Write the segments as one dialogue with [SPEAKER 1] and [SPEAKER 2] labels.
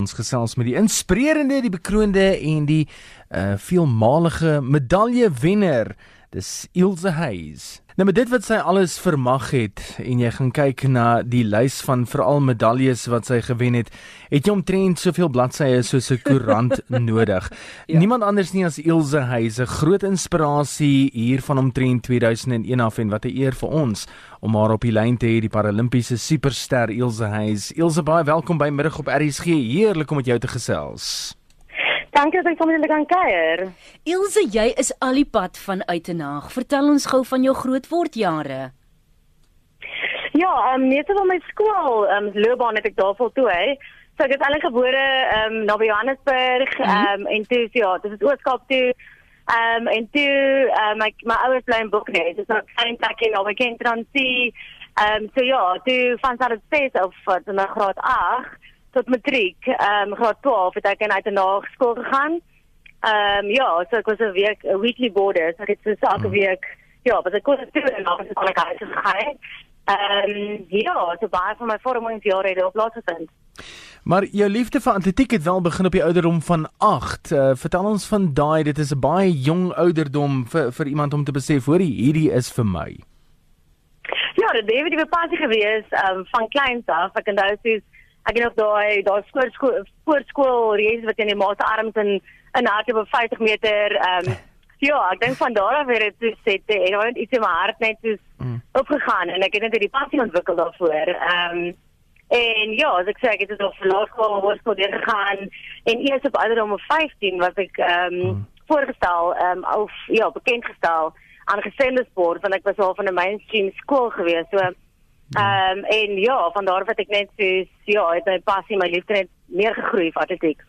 [SPEAKER 1] Ons gesels met die inspirerende, die bekroonde en die uh veelmalige medalje wenner. Dis Ilse Hayes. Nou met dit wat sy alles vermag het en jy gaan kyk na die lys van veral medaljes wat sy gewen het, het jy omtrent soveel bladsye soos 'n koerant nodig. ja. Niemand anders nie as Ilse Hayes, 'n groot inspirasie hier van omtrent 2001 af en wat 'n eer vir ons om haar op die lyn te hê, die Paralimpiese superster Ilse Hayes. Ilse baie welkom by middag op RSG. Heerlik om met jou te gesels.
[SPEAKER 2] Dankie dat ek sommer net kan kuier.
[SPEAKER 3] Ilse, jy is al die pad van Uitenaag. Vertel ons gou van jou grootwordjare.
[SPEAKER 2] Ja, ehm um, net so van my skool, ehm um, loopbaan het ek daar vol toe hè. So ek is eintlik gebore ehm um, na Johannesburg, mhm. ehm um, en toe ja, dit is Ooskaap toe. Ehm um, en toe ehm um, my my ouers bly in Boeknes. Dit is 'n klein plekkie nou, ek ken Transie. Ehm um, so ja, toe van het ses of tot na graad 8 tot matriek, ehm um, graad 12 het ek in uit 'n naskool gegaan. Ehm um, ja, so ek was 'n week 'n weekly boarder, so ek het so elke hmm. week ja, maar ek kon dit doen en dan kon ek huis gegaan. Ehm um, ja, so baie van my vormingsjare het op plaas gevind.
[SPEAKER 1] Maar jou liefde vir atletiek het wel begin op die ouderdom van 8. Uh, vertel ons van daai, dit is 'n baie jong ouderdom vir vir iemand om te besef hoor hierdie is vir my.
[SPEAKER 2] Ja, dit het 'n passie gewees um, van kleins af. Ek onthou soos ek het nog daai daai skool voorskool reis wat in die maaste arms in in harte op 50 meter ehm um, ja ek dink van daar af het dit so sê en dan iets in my hart net so mm. opgegaan en ek het net die passie ontwikkel daarvoor ehm um, en ja as ek sê ek het op laerskool hoërskool deur gegaan en eers op ouderdom van 15 was ek ehm um, mm. voorgestel ehm um, of ja bekend gestel aan gesende sport want ek was al van 'n mainstream skool gewees so Ehm um, en ja, van daar wat ek net so ja, het my passie, my liefde net meer gegroei vir atletiek.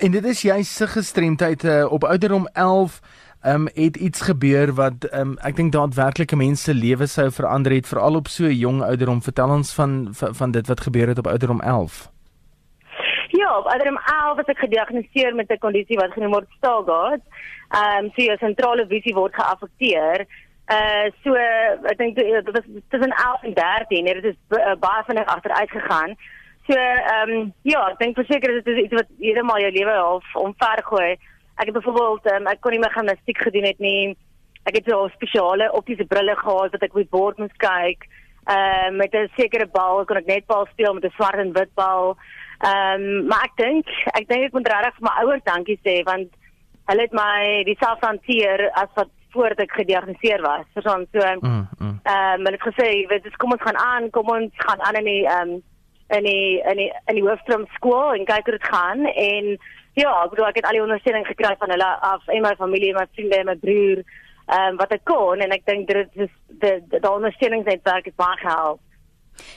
[SPEAKER 1] En dit is jy se gestremdheid uh, op ouderdom 11 ehm um, het iets gebeur wat ehm um, ek dink daadwerklike mense lewe sou verander het veral op so 'n jong ouderdom. Vertel ons van van, van dit wat gebeur het op ouderdom 11.
[SPEAKER 2] Ja, op ouderdom 11 het ek gediagnoseer met 'n kondisie wat genoem word Stargardt. Ehm um, so jou sentrale visie word geaffekteer. Uh so ek dink dit was tussen 11 en 13 en dit is uh, baie vinnig agteruit gegaan. So ehm um, ja, ek dink verseker dit is iets wat heeltemal jou lewe half omvergooi. Ek het byvoorbeeld um, ek kon nie meer gimnastiek gedoen het nie. Ek het so spesiale optiese brille gehad wat ek op die bord moes kyk. Ehm uh, met 'n sekere bal kon ek net bal speel met 'n swart en wit bal. Ehm um, maar ek dink ek dink ek moet regtig vir my ouers dankie sê want hulle het my dieselfde hanteer as wat voordat ek gediagnoseer was. Verstaan so. Ehm mm, mm. um, hulle het gesê, "Weet jy, kom ons gaan aan, kom ons gaan aan in die ehm um, in die in die in die hoofstroom skool en kyk hoe dit gaan." En ja, ek bedoel ek het al die ondersteuning gekry van hulle af en my familie en my vriende en my broer ehm um, wat ek kon en ek dink dit is die die ondersteuningsnetwerk het baie gehelp.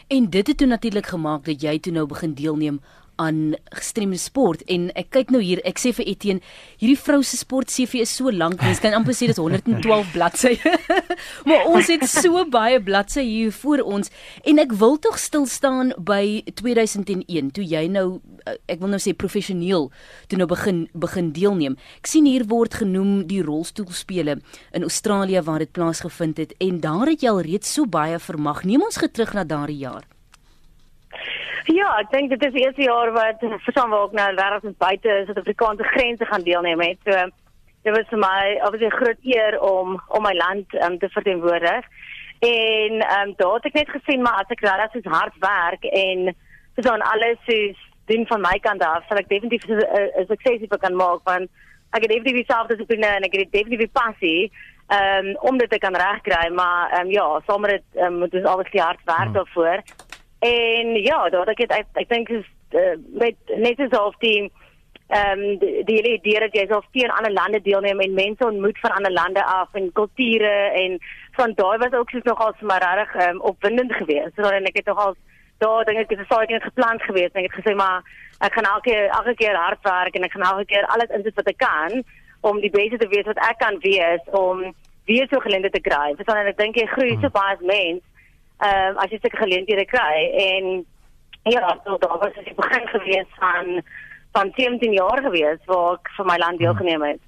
[SPEAKER 3] En dit het toe natuurlik gemaak dat jy toe nou begin deelneem aan gestremde sport. En ek kyk nou hier ek sê vir Etienne hierdie vrou se sport CV is so lank mens kan amper sê dit is 112 bladsye. Maar ons het so baie bladsye hier voor ons. En ek wil tog stil staan by 2001 toe jy nou eh, ek wil nou sê professioneel toe nou begin begin deelneem. Ek sien hier word genoem die rolstoelspele in Australië waar dit plaasgevind het en daar het jy al reeds so baie vermag. Neem ons geterug na daardie jaar
[SPEAKER 2] Ja, ek dink dit is die eerste jaar wat verstaan waar ook nou wêreld buite Suid-Afrikaanse grense gaan deelneem het. So dit was vir my obviously 'n groot eer om om my land um, te verteenwoordig. En ehm um, daar het ek net gesien maar as ek regtig soos hard werk en verstaan alles soos doen van my kant af, sal ek definitief 'n sukses kan maak want ek het definitief selfdissipline en ek het definitief passie ehm um, om dit te kan regkry, maar ehm um, ja, sommer dit um, moet ons obviously hard werk hmm. En ja, daar ek het, ek, ek dink is uh, met net so die ehm um, die, die idee dat jy so teen ander lande deelneem en mense ontmoet van ander lande af en kulture en van daai was ook soos nogal sommer reg um, opwindend geweest. So dan ek het nogal daar dink ek het dit saai net geplan geweest en ek het gesê maar ek gaan elke elke keer hard werk en ek gaan elke keer alles insit wat ek kan om die beste te wees wat ek kan wees om weer so geleenthede te kry. So dan ek dink jy groei so baie as mens ehm um, as jy sulke geleenthede kry en ja, so daar was dit begin gewees van van 17 jaar gewees waar ek vir my land deelgeneem het.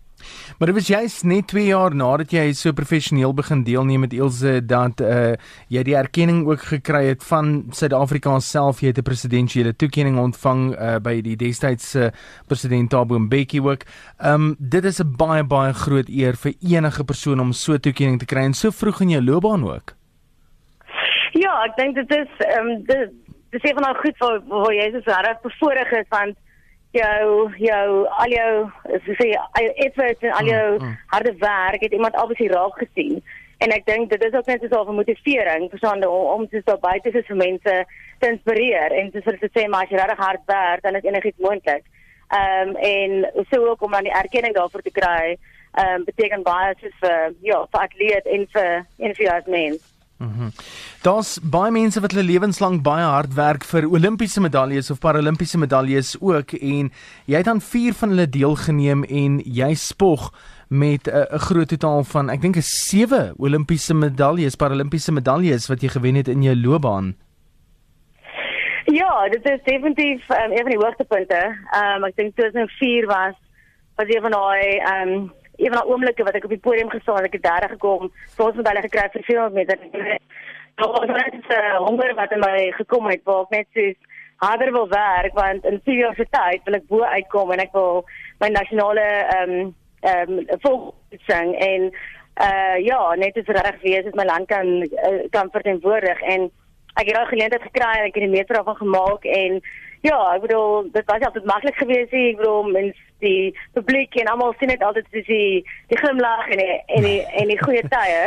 [SPEAKER 1] Maar dit was juist net 2 jaar nadat jy so professioneel begin deelneem met Ilse dat uh jy die erkenning ook gekry het van Suid-Afrika self. Jy het 'n presidentsiële toekenning ontvang uh by die destydse uh, president Thabo Mbeki ook. Um dit is 'n baie baie groot eer vir enige persoon om so 'n toekenning te kry en so vroeg in jou loopbaan ook.
[SPEAKER 2] Ja, ek dink dit is ehm um, dit dis een van daai goed waar waar jy so reg bevoorreg is want jou jou al jou so sê effort en al jou mm, mm. harde werk het iemand albei raak gesien en ek dink dit is ook net so 'n motivering sonde om, om te so buite vir mense te inspireer en vir te sê maar as jy regtig hard werk dan is enigiets moontlik. Ehm um, en so ook om dan die erkenning daarvoor te kry, ehm um, beteken baie vir ja, vir atleet en vir en vir jou as mens.
[SPEAKER 1] Mm Daar's baie mense wat hulle lewenslank baie hard werk vir Olimpiese medaljes of Paralimpiese medaljes ook en jy het aan 4 van hulle deelgeneem en jy spog met 'n uh, groot totaal van ek dink 'n 7 Olimpiese medaljes, Paralimpiese medaljes wat jy gewen het in jou loopbaan.
[SPEAKER 2] Ja, dit is definitief um, een van die hoogtepunte. Ehm um, ek dink 2004 was was een van daai ehm um, een van die oomblikke wat ek op die podium gestaan het, ek het derde gekom, soos met hulle gekry vir 400 meter. Daar was net 'n uh, honger wat in my gekom het, waar ek net so harder wil werk want in vier jaar se tyd wil ek bo uitkom en ek wil my nasionale ehm um, ehm um, volksang en uh ja, net as reg wees as my land kan uh, kan verteenwoordig en ek het daai geleentheid gekry en ek het die meter daarvan gemaak en ja, ek bedoel dit was altyd maklik geweest, ek bedoel mens die publiek en almal sien dit altyd soos die die glimlag en die, en die en die goeie tye,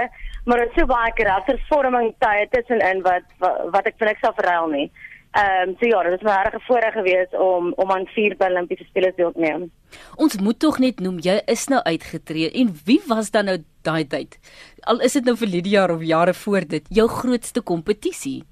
[SPEAKER 2] maar dit so baie karaktervorming tye tussenin wat, wat wat ek vir niks sal verruil nie. Ehm um, so ja, dit is my regte voorreg geweest om om aan vier Olimpiese spele deel te neem.
[SPEAKER 3] Ons moet tog net noem jy is nou uitgetree en wie was dan nou daai tyd? Al is dit nou vir Lydia of jare voor dit, jou grootste kompetisie?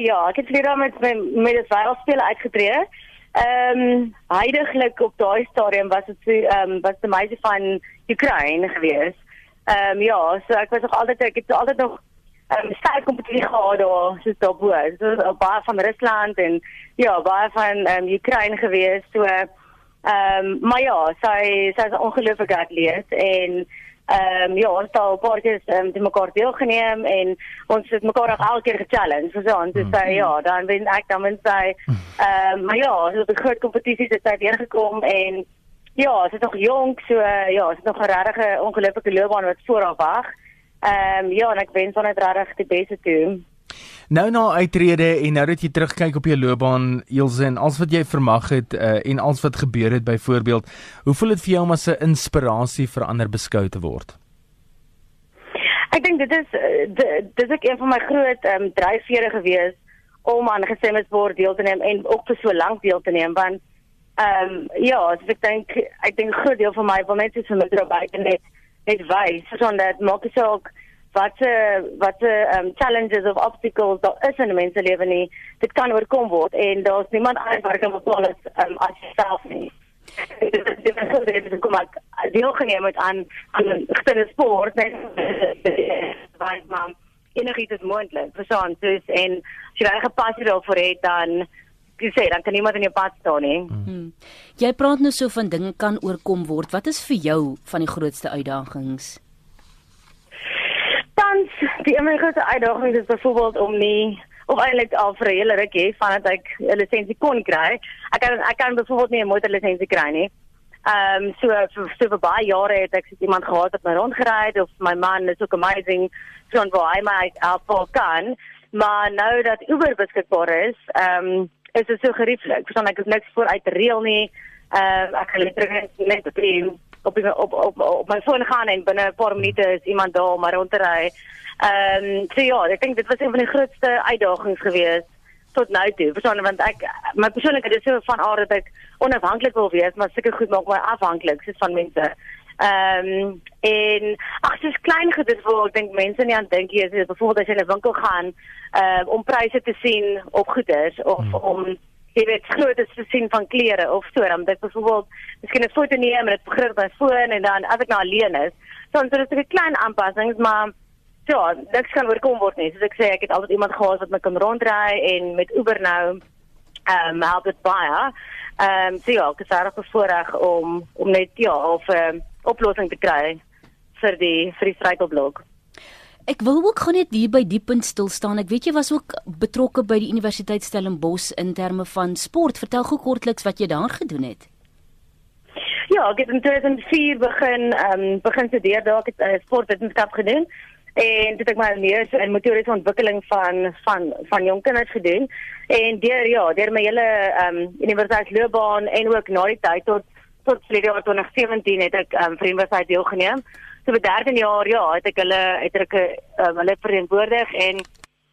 [SPEAKER 2] Ja, ek het weer met my met die wêreldspele uitgetree. Ehm um, heidaglik op daai stadium was dit so ehm um, was die meisie van Oekraïne gewees. Ehm um, ja, so ek was nog altyd ek het altyd nog ehm um, sterk kompetisie gehad daar so daar bo. So baie van Rusland en ja, baie van ehm um, Oekraïne gewees. So ehm um, maar ja, sy sy's 'n ongelooflike atleet en Ehm um, ja, ons het al 'n paar keer ehm um, te mekaar deelgeneem en ons het mekaar ook elke keer ge-challenge. So ons het sê ja, dan wen ek dan wen sy. Ehm um, maar ja, het 'n groot kompetisie dit tyd weer gekom en ja, ons is nog jonk, so uh, ja, ons het nog 'n regte ongelooflike loopbaan wat voor haar wag. Ehm um, ja, en ek wens haar net regtig die beste toe.
[SPEAKER 1] Nou na uitrede en nou dat jy terugkyk op jou loopbaan, Ilse en alles wat jy vermag het uh, en alles wat gebeur het byvoorbeeld, hoe voel dit vir jou om as 'n inspirasie vir ander beskou te word?
[SPEAKER 2] Ek dink dit is eh, dit is ek een van my groot ehm um, dryfvere gewees om aan gesemesport deel te neem en ook vir so lank deel te neem want ehm um, ja, as ek dink ek dink 'n groot deel van my wil net so met Robert net net wys, sodat maak dit ook wat se wat se um challenges of obstacles daar is in 'n mens se lewe nie dit kan oorkom word en daar's niemand anders wat kan bepaal dit um as jouself nie. Dit is so dit kom ek deel geneem het aan aan 'n gestelde sport net want man enigiets is moontlik verstaan soos en as jy reg gepassie daarvoor het dan jy sê dan kan niemand in jou pad staan nie hmm.
[SPEAKER 3] jy praat nou so van dinge kan oorkom word. Wat is vir jou van die grootste uitdagings
[SPEAKER 2] tans die enigste uitdaging is byvoorbeeld om nie of eintlik al vir 'n hele rukkie vandat ek 'n lisensie kon kry. Ek kan ek kan byvoorbeeld nie 'n motorlisensie kry nie. Ehm um, so vir so vir baie jare het ek sit iemand gehad wat my rondgery het of my man is ook amazing so waar hy my help kan. Maar nou dat Uber beskikbaar is, ehm um, is dit so gerieflik. Verstaan ek is niks vooruit reël nie. Ehm uh, ek kan letterlik net op die op die, op op op my foon gaan en binne 'n paar minute is iemand daar om rond te ry. Ehm um, so ja, ek dink dit was een van die grootste uitdagings geweest tot nou toe. Verstaan want ek my persoonlikheid is so van aard dat ek onafhanklik wil wees, maar seker goed maak my afhanklik soos van mense. Ehm um, en ag dis klein gedes waar ek dink mense nie aan dink jy is byvoorbeeld as jy in 'n winkel gaan uh, om pryse te sien op goeder of hmm. om jy weet groot is te sien van klere of so dan dit byvoorbeeld miskien 'n foto neem en dit begrip by foon en dan as ek nou alleen is dan so dis 'n klein aanpassings maar ja niks kan oorkom word nie soos ek sê ek het altyd iemand gehad wat my kan rondry en met Uber nou ehm um, help dit baie. Ehm um, so ja, ek is reg bevoorreg om om net ja, of 'n um, oplossing te kry vir die vir die struikelblok.
[SPEAKER 3] Ek wil ook gou net hier by die punt stil staan. Ek weet jy was ook betrokke by die Universiteit Stellenbosch in terme van sport. Vertel gou kortliks wat jy daar gedoen het.
[SPEAKER 2] Ja, ek het in 2004 begin ehm um, begin studeer daar ek het uh, sportwetenskap gedoen en dit het my leer in motoriese ontwikkeling van van van jong kinders gedoen en deur ja deur my hele ehm um, universiteitsloopbaan en ook na die tyd tot tot verlede jaar 2017 het ek ehm um, vir universiteit deelgeneem. So vir 13 jaar ja, het ek hulle het ek um, hulle verantwoordig en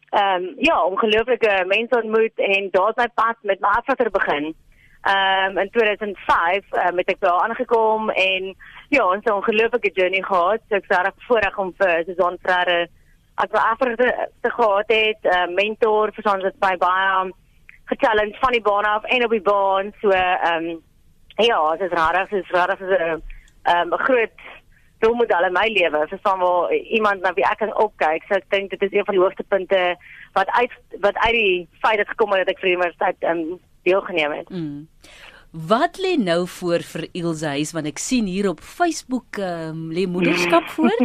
[SPEAKER 2] ehm um, ja, ongelooflike mense ontmoet en daar het my pad met my afvatter begin. Ehm um, in 2005 um, het ek daar aangekom en ja, ons het 'n ongelooflike journey gehad. So ek is reg voorreg om vir Susan Frere as wat afvatter te, gehad het, 'n uh, mentor vir ons wat by baie um, gechallenge van die baan af en op die baan. So ehm um, ja, dit is dit is is 'n ehm 'n groot rolmodel in my lewe. Vir staan waar iemand na wie ek kan opkyk. So ek dink dit is een van die hoogste punte wat uit wat uit die feit het gekom dat ek vir die universiteit um, deelgeneem het. Mm.
[SPEAKER 3] Wat lê nou voor vir Ilse huis want ek sien hier op Facebook um, lê moederskap voor?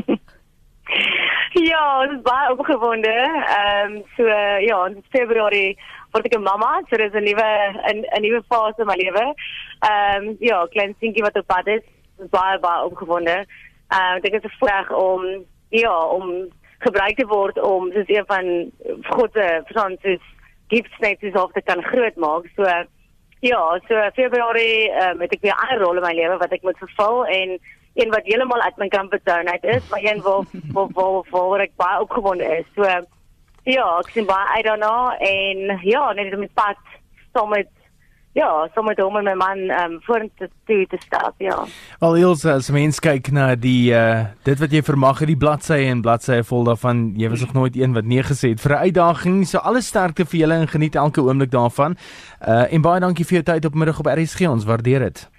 [SPEAKER 2] ja, dit is baie opgewonde. Ehm um, so ja, in Februarie word ek 'n mamma, so dis 'n nuwe 'n 'n nuwe fase in my lewe. Ehm um, ja, klein seentjie wat op pad is, is baie baie opgewonde. Ehm uh, ek dink dit is voorreg om ja, om gebruik te word om soos een van God se soos gifts net soos of dit kan groot maak. So ja, so Februarie um, het ek weer 'n ander rol in my lewe wat ek moet vervul en een wat heeltemal uit my comfort zone uit is, maar een waar waar waar, waar ek baie opgewonde is. So ja, ek sien baie I don't know en ja, net om met pad saam met Ja, sommer toe met my man ehm um, vorentoe te, te stap, ja.
[SPEAKER 1] Al Ilse, as mens kyk na die uh dit wat jy vermag het, die bladsye en bladsye vol daarvan, jy was nog nooit een wat nee gesê het vir 'n uitdaging. So alles sterkte vir julle en geniet elke oomblik daarvan. Uh en baie dankie vir jou tyd op middag op RSG. Ons waardeer dit.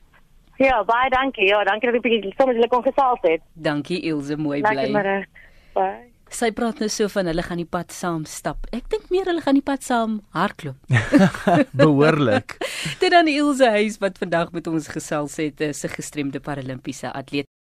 [SPEAKER 2] Ja, baie dankie. Ja, dankie dat ek bietjie sommer lekker kon gesels het.
[SPEAKER 3] Dankie Ilse, mooi bly.
[SPEAKER 2] Dankie, Bye.
[SPEAKER 3] Sy praat nou so van hulle gaan die pad saam stap. Ek dink meer hulle gaan die pad saam hardloop.
[SPEAKER 1] Behoorlik.
[SPEAKER 3] Dit dan Ilse Huys wat vandag met ons gesels het, 'n gestremde paralimpiese atleet.